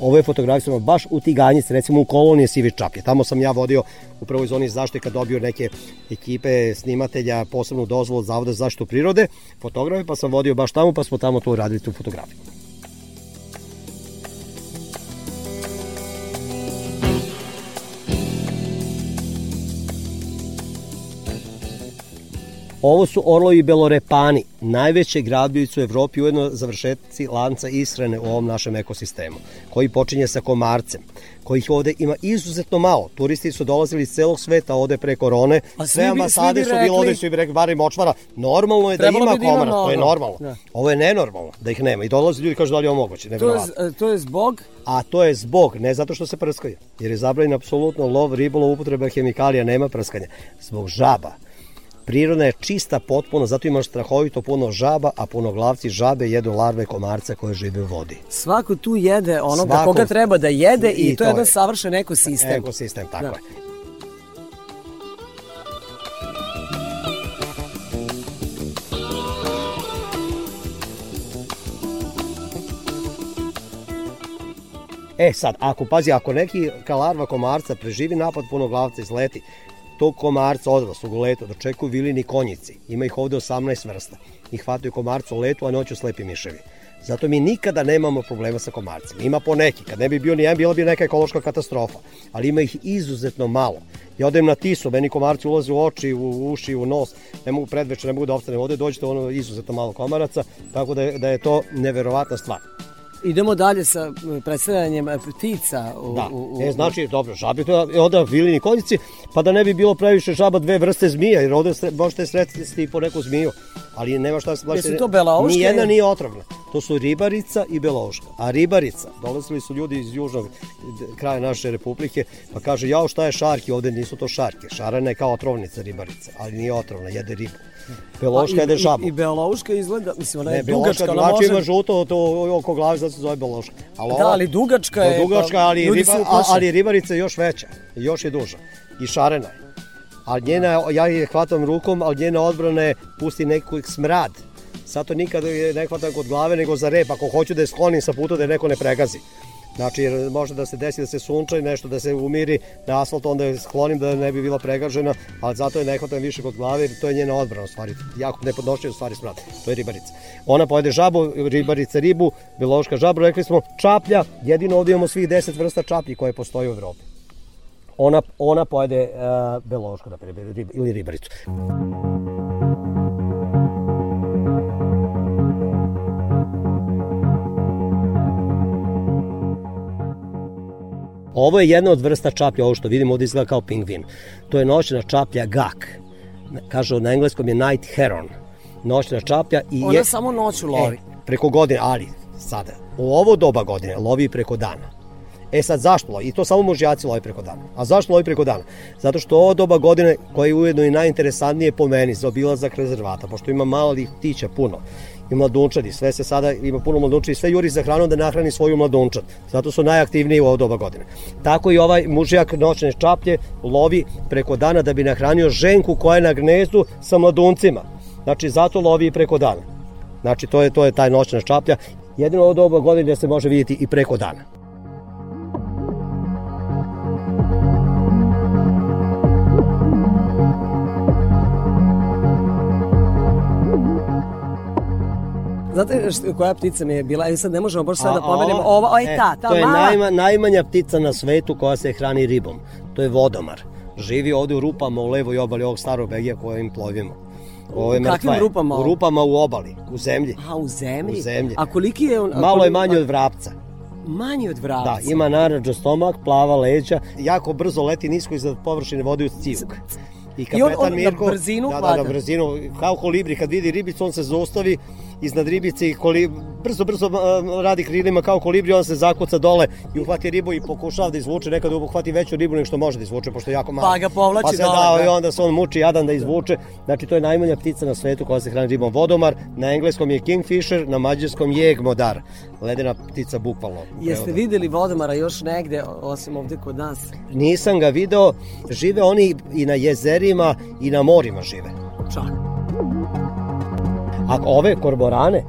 Speaker 14: Ovo je fotografisano baš u Tiganjici, recimo u kolonije Sivi Čaplje. Tamo sam ja vodio u prvoj zoni zaštite kad dobio neke ekipe snimatelja posebnu dozvolu od Zavoda za zaštitu prirode, fotografe, pa sam vodio baš tamo, pa smo tamo to uradili tu fotografiju. Ovo su orlovi belorepani, najveće gradbivice u Evropi, ujedno završetci lanca ishrane u ovom našem ekosistemu, koji počinje sa komarcem, kojih ovde ima izuzetno malo. Turisti su dolazili iz celog sveta ovde pre korone,
Speaker 13: A
Speaker 14: sve ambasade su bile ovde, svi bi rekli, barem močvara. Normalno je da
Speaker 13: Trebalo da ima
Speaker 14: komarac, to je normalno.
Speaker 13: Da.
Speaker 14: Ovo je nenormalno da ih nema. I dolaze ljudi i kažu da li je ovo moguće.
Speaker 13: To je, to je zbog
Speaker 14: A to je zbog, ne zato što se prskaju, jer je zabranjen apsolutno lov, ribolov, upotreba hemikalija, nema prskanja. Zbog žaba. Priroda je čista potpuno, zato imaš strahovito puno žaba, a punoglavci žabe jedu larve komarca koje žive u vodi.
Speaker 13: svako tu jede onoga
Speaker 14: Svako-
Speaker 13: koga treba da jede i,
Speaker 14: I
Speaker 13: to je jedan
Speaker 14: je.
Speaker 13: savršen ekosistem.
Speaker 14: Ekosistem, tako
Speaker 13: Da.
Speaker 14: je. E sad, ako pazi, ako neki kalarva komarca preživi napad punoglavca i sleti, tog komarca odraslog u letu dočekuju vilini konjici. Ima ih ovde 18 vrsta. I hvataju komarca u letu, a noću slepi miševi. Zato mi nikada nemamo problema sa komarcima. Ima po neki. Kad ne bi bio ni jedan, bila bi neka ekološka katastrofa. Ali ima ih izuzetno malo. Ja odem na tisu, meni komarci ulaze u oči, u uši, u nos. Ne mogu predveče, ne mogu da opstane ovde. Dođete ono izuzetno malo komaraca. Tako da je, da je to neverovatna stvar.
Speaker 13: Idemo dalje sa predstavljanjem e, ptica. U,
Speaker 14: Da,
Speaker 13: u, u,
Speaker 14: e, znači, dobro, žabi to je onda vilini konjici, pa da ne bi bilo previše žaba dve vrste zmija, jer ovde sre, možete sretiti i po neku zmiju, ali nema šta se
Speaker 13: Jesu to belouške?
Speaker 14: Nijedna nije otrovna. To su ribarica i belouška. A ribarica, dolazili su ljudi iz južnog kraja naše republike, pa kaže, jao šta je šarki, ovde nisu to šarke. Šarana je kao otrovnica ribarica, ali nije otrovna, jede ribu. Belouška
Speaker 13: A, i-
Speaker 14: jede
Speaker 13: i-
Speaker 14: žabu.
Speaker 13: I belouška izgleda, mislim, ona je
Speaker 14: Ne, beloška
Speaker 13: dugačka,
Speaker 14: drugačije
Speaker 13: može...
Speaker 14: ima žuto to oko glave, zato se zove beloška. Ali
Speaker 13: Da, ali dugačka je,
Speaker 14: Da, dugačka,
Speaker 13: pa
Speaker 14: ali, riba, ali ribarica je još veća, i još je duža. I šarena je. A njena, ja je hvatam rukom, ali njena odbrana je pusti neku smrad. Sad to nikad ne hvatam kod glave, nego za rep. Ako hoću da je sklonim sa puta, da je neko ne pregazi. Znači, jer može da se desi da se sunča i nešto da se umiri na asfalt, onda je sklonim da ne bi bila pregažena, ali zato je ne više kod glave, jer to je njena odbrana u stvari. Jako ne podnošaju u stvari smrad. To je ribarica. Ona pojede žabu, ribarica ribu, biološka žabu, rekli smo čaplja, jedino ovdje imamo svih 10 vrsta čaplji koje postoje u Evropi. Ona, ona pojede uh, na primjer, rib, ili ribaricu. Ovo je jedna od vrsta čaplja, ovo što vidimo ovdje izgleda kao pingvin. To je noćna čaplja gak. Kažu na engleskom je night heron. Noćna čaplja i
Speaker 13: Ona
Speaker 14: je...
Speaker 13: samo noću lovi.
Speaker 14: E, preko godine, ali sada, u ovo doba godine lovi preko dana. E sad zašto lovi? I to samo mužjaci lovi preko dana. A zašto lovi preko dana? Zato što ovo doba godine koje je ujedno i najinteresantnije po meni za obilazak rezervata, pošto ima malih ptića puno i mladunčadi, sve se sada ima puno mladunčadi, sve juri za hranom da nahrani svoju mladunčad. Zato su najaktivniji u ovo doba godine. Tako i ovaj mužjak noćne čaplje lovi preko dana da bi nahranio ženku koja je na gnezdu sa mladuncima. Znači zato lovi i preko dana. Znači to je to je taj noćna čaplja. Jedino ovo doba godine se može vidjeti i preko dana.
Speaker 13: Znate što, koja ptica mi je bila? E sad ne možemo baš sad da pomenemo.
Speaker 14: ova-
Speaker 13: oj,
Speaker 14: e,
Speaker 13: ta, ta
Speaker 14: to je
Speaker 13: mala.
Speaker 14: najma, najmanja ptica na svetu koja se hrani ribom. To je vodomar. Živi ovde u rupama u levoj obali ovog starog begija kojim plovimo. Ovo je
Speaker 13: U kakvim
Speaker 14: je.
Speaker 13: rupama?
Speaker 14: U rupama u obali, u zemlji.
Speaker 13: A, u zemlji?
Speaker 14: U zemlji.
Speaker 13: A koliki je on?
Speaker 14: Malo je manji od vrapca.
Speaker 13: Manji od vrapca?
Speaker 14: Da, ima naranđo stomak, plava leđa, jako brzo leti nisko iznad površine vode uz civuk. I
Speaker 13: I on-
Speaker 14: kapetan
Speaker 13: on na
Speaker 14: Mirko,
Speaker 13: brzinu
Speaker 14: da, da, na brzinu, kao kolibri, kad vidi ribicu, on se zaustavi iznad ribice i koli, brzo, brzo radi krilima kao kolibri, on se zakuca dole i uhvati ribu i pokušava da izvuče, nekad uhvati veću ribu nego što može da izvuče, pošto je jako malo.
Speaker 13: Pa ga povlači
Speaker 14: pa se
Speaker 13: dole,
Speaker 14: Da, i onda se on muči jadan da izvuče. Znači, to je najmanja ptica na svetu koja se hrani ribom vodomar, na engleskom je kingfisher, na mađarskom je egmodar. Ledena ptica bukvalno.
Speaker 13: Jeste videli vodomara još negde, osim ovde kod nas?
Speaker 14: Nisam ga video, žive oni i na jezerima i na morima žive.
Speaker 13: Čak.
Speaker 14: A ove korborane,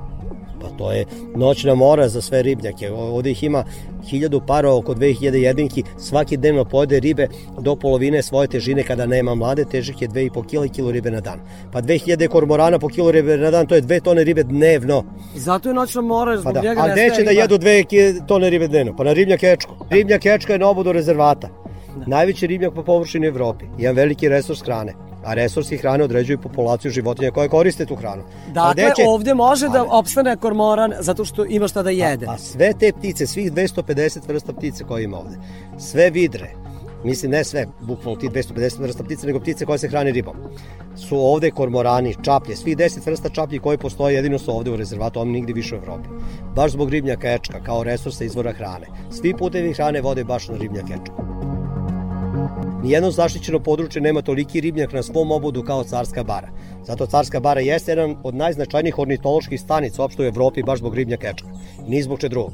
Speaker 14: pa to je noćna mora za sve ribnjake. Ovde ih ima hiljadu para, oko 2000 jedinki, svaki dnevno pojede ribe do polovine svoje težine kada nema mlade, težih je 2,5 kg kilo ribe na dan. Pa 2000 kormorana po kilo ribe na dan, to je 2 tone ribe dnevno.
Speaker 13: Zato je noćna mora, zbog
Speaker 14: pa da.
Speaker 13: njega
Speaker 14: A gde će da jedu 2 tone ribe dnevno? Pa na ribnjak Ečko. Ribnjak Ečka je na obodu rezervata. Da. Najveći ribnjak po površini u Evropi. Jedan veliki resurs hrane a resursi hrane određuju populaciju životinja koje koriste tu hranu.
Speaker 13: Dakle, će... ovde može da opstane kormoran zato što ima šta da jede.
Speaker 14: A, a sve te ptice, svih 250 vrsta ptice koje ima ovde, sve vidre, mislim ne sve, bukvalno ti 250 vrsta ptice, nego ptice koje se hrane ribom, su ovde kormorani, čaplje, svih 10 vrsta čaplji koji postoje jedino su ovde u rezervatu, oni nigde više u Evropi. Baš zbog ribnjaka ečka, kao resursa izvora hrane. Svi putevi hrane vode baš na ribnjak ečka. Nijedno zaštićeno područje nema toliki ribnjak na svom obodu kao Carska bara. Zato Carska bara jeste jedan od najznačajnijih ornitoloških stanica uopšte u Evropi baš zbog ribnjaka ečka. Ni zbog če drugog.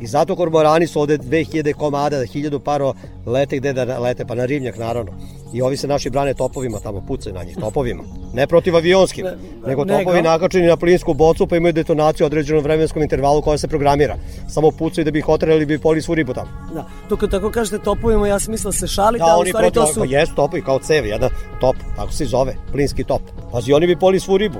Speaker 14: I zato kormorani su ovde 2000 komada, 1000 paro lete gde da lete, pa na rivnjak naravno. I ovi se naši brane topovima tamo, pucaju na njih, topovima. Ne protiv avionskim, ne, nego topovi nakačeni na plinsku bocu pa imaju detonaciju u određenom vremenskom intervalu koja se programira. Samo pucaju da bi ih otrali bi poli svu ribu tamo.
Speaker 13: Da, to kad tako kažete topovima, ja sam mislila da se šalite, da, a u stvari to su...
Speaker 14: Pa jesu topovi, kao cevi, jedan top, tako se zove, plinski top. Pazi, oni bi poli svu ribu.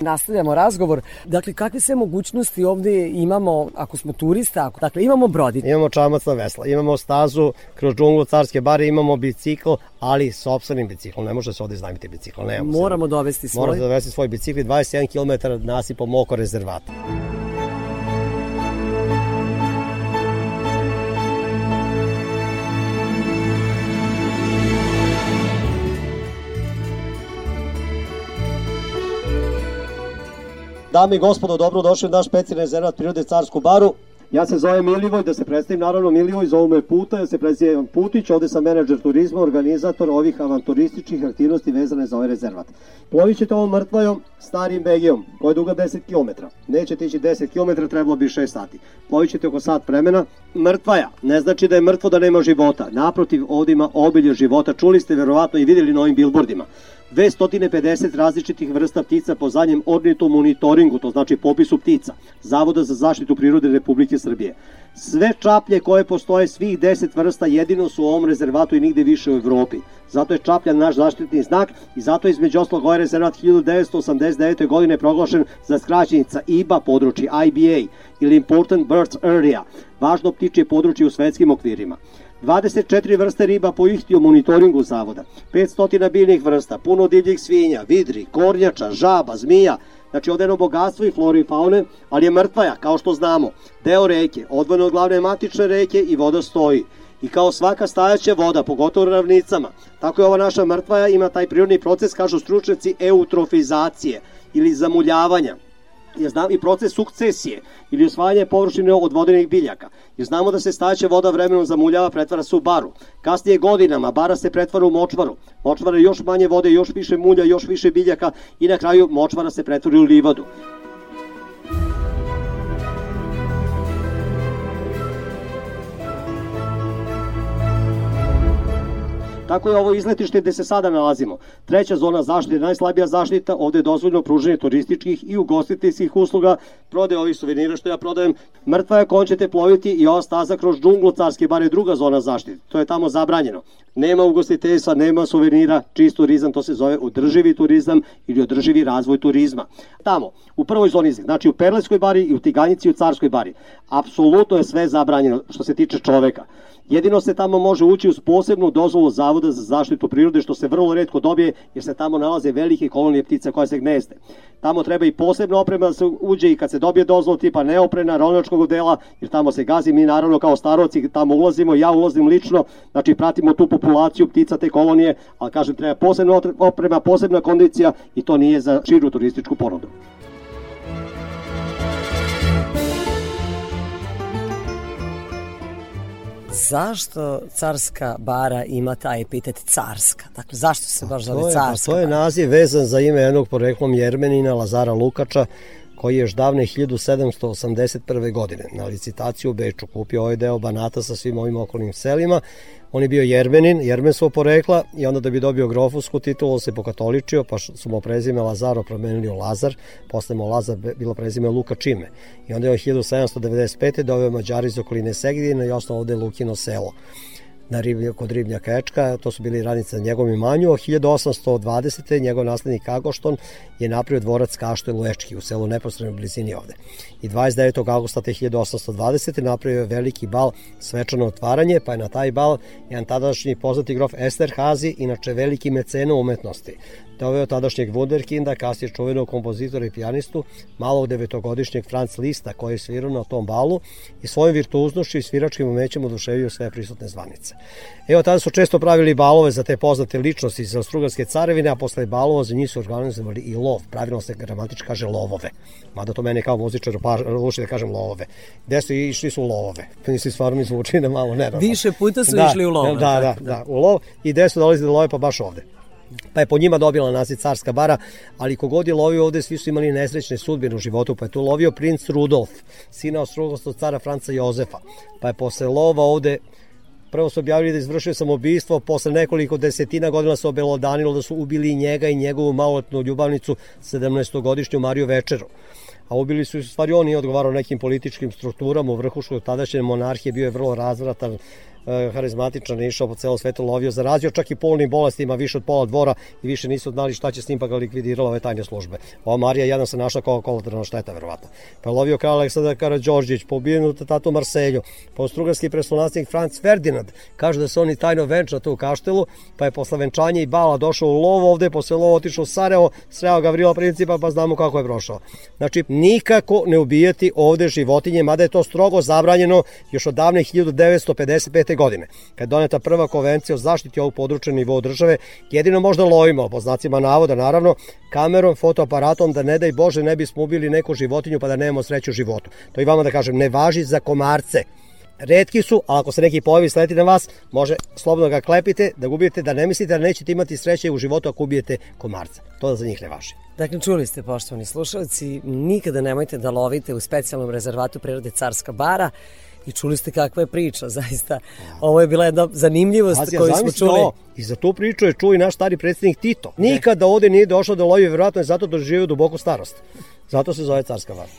Speaker 13: Nastavljamo razgovor. Dakle, kakve sve mogućnosti ovde imamo ako smo turista? Ako, dakle, imamo brodice.
Speaker 14: Imamo čamac na vesla, imamo stazu kroz džunglu Carske bare, imamo bicikl, ali sopstvenim biciklom. Ne može se ovde iznajmiti bicikl. Ne,
Speaker 13: Moramo dovesti svoj.
Speaker 14: Moramo dovesti svoj bicikl 21 km nasipom oko rezervata. Dame i gospodo, dobro došli u naš specijalni rezervat prirode Carsku baru. Ja se zovem Milivoj, da se predstavim naravno Milivoj, zovu me Puta, ja se predstavim Putić, ovde sam menadžer turizma, organizator ovih avanturističkih aktivnosti vezane za ovaj rezervat. Plovit ćete ovom mrtvojom starim begijom, koja je duga 10 km. Nećete ići 10 km, trebalo bi 6 sati. Plovit ćete oko sat vremena. Mrtvaja, ne znači da je mrtvo da nema života. Naprotiv, ovde ima obilje života. Čuli ste verovatno i videli na ovim bilbordima. 250 različitih vrsta ptica po zadnjem ornitu monitoringu, to znači popisu ptica, Zavoda za zaštitu prirode Republike Srbije. Sve čaplje koje postoje, svih 10 vrsta, jedino su u ovom rezervatu i nigde više u Evropi. Zato je čaplja naš zaštitni znak i zato je između oslog ovaj rezervat 1989. godine proglašen za skraćenica IBA područje, IBA ili Important Birds Area, važno ptičje područje u svetskim okvirima. 24 vrste riba po ihtiju monitoringu zavoda, 500 biljnih vrsta, puno divljih svinja, vidri, kornjača, žaba, zmija, Znači ovde bogatstvo i flore i faune, ali je mrtvaja, kao što znamo. Deo reke, odvojeno od glavne matične reke i voda stoji. I kao svaka stajaća voda, pogotovo u ravnicama, tako je ova naša mrtvaja ima taj prirodni proces, kažu stručnjaci, eutrofizacije ili zamuljavanja je znam i proces sukcesije ili osvajanje površine od vodenih biljaka. Jer znamo da se staća voda vremenom zamuljava, pretvara se u baru. Kasnije godinama bara se pretvara u močvaru. Močvara još manje vode, još više mulja, još više biljaka i na kraju močvara se pretvori u livadu. Tako je ovo izletište gde se sada nalazimo. Treća zona zaštite, najslabija zaštita, ovde je dozvoljeno pruženje turističkih i ugostiteljskih usluga, prode ovih suvenira što ja prodajem. Mrtva je kon ćete ploviti i ova staza kroz džunglu carske, bar je druga zona zaštite. To je tamo zabranjeno. Nema ugostiteljstva, nema suvenira, čist turizam, to se zove održivi turizam ili održivi razvoj turizma. Tamo, u prvoj zoni, znači u Perleskoj bari i u Tiganjici i u Carskoj bari, apsolutno je sve zabranjeno što se tiče čoveka. Jedino se tamo može ući uz posebnu dozvolu Zavoda za zaštitu prirode, što se vrlo redko dobije, jer se tamo nalaze velike kolonije ptica koje se gnezde. Tamo treba i posebna oprema da se uđe i kad se dobije dozvolu tipa neoprena, ronačkog dela, jer tamo se gazi, mi naravno kao staroci tamo ulazimo, ja ulazim lično, znači pratimo tu populaciju ptica te kolonije, ali kažem treba posebna oprema, posebna kondicija i to nije za širu turističku ponudu.
Speaker 13: Zašto carska bara ima taj epitet carska? Dakle, zašto se baš zove
Speaker 14: to je,
Speaker 13: carska
Speaker 14: To je naziv vezan za ime jednog poreklom Jermenina, Lazara Lukača, koji je još davne 1781. godine na licitaciju u Beču kupio ovaj deo Banata sa svim ovim okolnim selima. On je bio jermenin, jermenstvo porekla i onda da bi dobio grofusku titulu se pokatoličio, pa su mu prezime Lazaro promenili u Lazar, posle mu Lazar bilo prezime Luka Čime. I onda je 1795. doveo Mađari iz okoline Segedina i osnovao ovde Lukino selo na riblje, kod Ribnja Kečka, to su bili radnice na njegovom imanju, a 1820. njegov naslednik Agošton je napravio dvorac Kaštel u u selu neposrednoj blizini ovde. I 29. augusta 1820. napravio veliki bal svečano otvaranje, pa je na taj bal jedan tadašnji poznati grof Hazi, inače veliki mecena umetnosti, doveo tadašnjeg Wunderkinda, kasnije čuvenog kompozitora i pijanistu, malog devetogodišnjeg Franz Lista koji je svirao na tom balu i svojim virtuoznošću i sviračkim umećem oduševio sve prisutne zvanice. Evo, tada su često pravili balove za te poznate ličnosti iz Austrugarske carevine, a posle balova za njih su organizovali i lov. Pravilno se gramatič kaže lovove. Mada to mene kao muzičar luči da kažem lovove. Gde su išli su u lovove. Nisi stvarno mi zvuči da malo ne.
Speaker 13: Više puta su
Speaker 14: da,
Speaker 13: išli u lov.
Speaker 14: Da, da, da, da, u lov i gde su dolazili da love pa baš ovde pa je po njima dobila naziv carska bara, ali kogod je lovio ovde, svi su imali nesrećne sudbine u životu, pa je tu lovio princ Rudolf, sina od cara Franca Jozefa, pa je posle lova ovde Prvo su objavili da izvršio samoubistvo, posle nekoliko desetina godina se obelodanilo da su ubili njega i njegovu malotnu ljubavnicu, 17-godišnju Mariju Večeru. A ubili su, stvari on nije odgovarao nekim političkim strukturama u vrhušku tadašnje monarhije, bio je vrlo razvratan, harizmatičan, išao po celo svetu, lovio, zarazio čak i polnim bolestima, više od pola dvora i više nisu znali šta će s njim, pa ga likvidirala ove tajne službe. Ova Marija jedan se našla kao kolateralna šteta, verovatno. Pa je lovio kralj Aleksandar Karadžorđić, po ubijenu tatu Marselju, po strugarski preslonanstvnik Franz Ferdinand, kaže da se oni tajno venča tu u kaštelu, pa je posle venčanja i bala došao u lov ovde, posle lova otišao u Sarajevo, sreo Gavrila Principa, pa znamo kako je prošao. Znači, nikako ne ubijati ovde životinje, mada je to strogo zabranjeno još od davne 1955 godine, kad je doneta prva konvencija o zaštiti ovog područja nivou države, jedino možda lovimo, po znacima navoda naravno, kamerom, fotoaparatom, da ne daj Bože ne bismo ubili neku životinju pa da nemamo sreću u životu. To i vama da kažem, ne važi za komarce. Redki su, ali ako se neki pojavi sleti na vas, može slobodno ga klepite, da gubijete, da ne mislite da nećete imati sreće u životu ako ubijete komarca. To da za njih ne važi.
Speaker 13: Dakle, čuli ste, poštovani slušalci, nikada nemojte da lovite u specijalnom rezervatu prirode Carska bara, i čuli ste kakva je priča, zaista. Ovo je bila jedna zanimljivost Azija, koju smo čuli. Ovo,
Speaker 14: I za tu priču je čuo i naš stari predsednik Tito. Nikada ovde nije došao da lovi, verovatno je zato da živio duboku starost. Zato se zove Carska vara.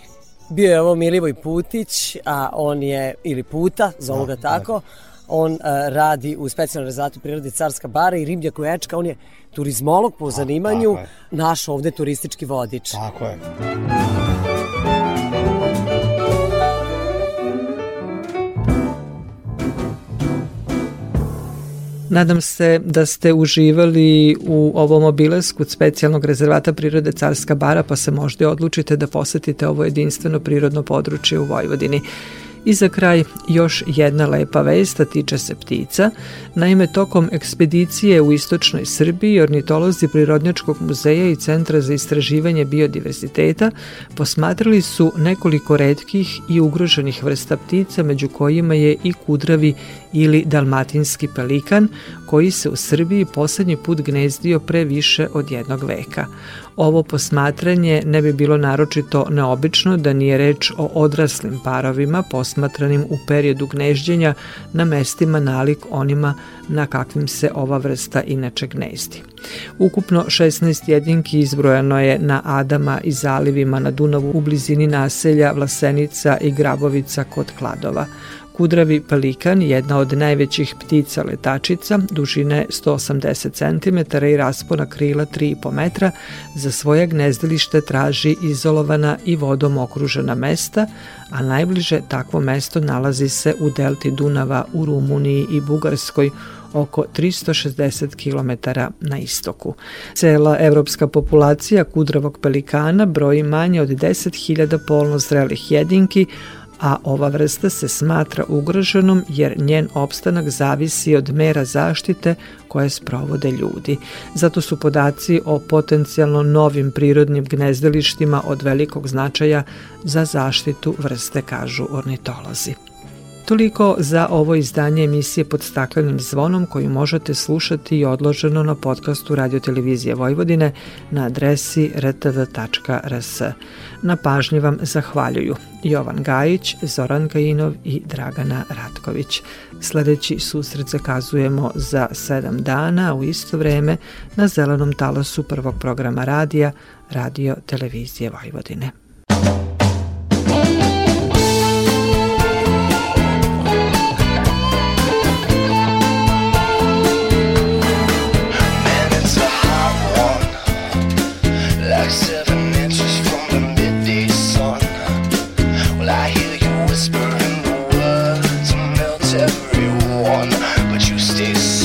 Speaker 13: Bio je ovo Milivoj Putić, a on je, ili Puta, zovu ga da, tako, da. on uh, radi u specijalnom rezervatu prirode Carska bara i Rimlja Koječka, on je turizmolog po zanimanju, naš ovde turistički vodič.
Speaker 14: Tako je.
Speaker 2: Nadam se da ste uživali u ovom obilasku specijalnog rezervata prirode Carska bara, pa se možda odlučite da posetite ovo jedinstveno prirodno područje u Vojvodini. I za kraj još jedna lepa vesta tiče se ptica. Naime, tokom ekspedicije u istočnoj Srbiji ornitolozi Prirodnjačkog muzeja i Centra za istraživanje biodiverziteta posmatrali su nekoliko redkih i ugroženih vrsta ptica, među kojima je i kudravi ili dalmatinski pelikan, koji se u Srbiji poslednji put gnezdio pre više od jednog veka. Ovo posmatranje ne bi bilo naročito neobično da nije reč o odraslim parovima posmatranim u periodu gnežđenja na mestima nalik onima na kakvim se ova vrsta inače gnezdi. Ukupno 16 jedinki izbrojano je na Adama i zalivima na Dunavu u blizini naselja Vlasenica i Grabovica kod Kladova. Kudravi pelikan, jedna od najvećih ptica letačica, dužine 180 cm i raspona krila 3,5 metra, za svoje gnezdilište traži izolovana i vodom okružena mesta, a najbliže takvo mesto nalazi se u delti Dunava u Rumuniji i Bugarskoj, oko 360 km na istoku. Cela evropska populacija kudravog pelikana broji manje od 10.000 polno zrelih jedinki, a ova vrsta se smatra ugroženom jer njen opstanak zavisi od mera zaštite koje sprovode ljudi. Zato su podaci o potencijalno novim prirodnim gnezdilištima od velikog značaja za zaštitu vrste, kažu ornitolozi. Toliko za ovo izdanje emisije pod staklenim zvonom koju možete slušati i odloženo na podcastu Radio Televizije Vojvodine na adresi rtv.rs. Na pažnji vam zahvaljuju Jovan Gajić, Zoran Gajinov i Dragana Ratković. Sledeći susret zakazujemo za sedam dana u isto vreme na zelenom talasu prvog programa radija Radio Televizije Vojvodine.
Speaker 6: justice.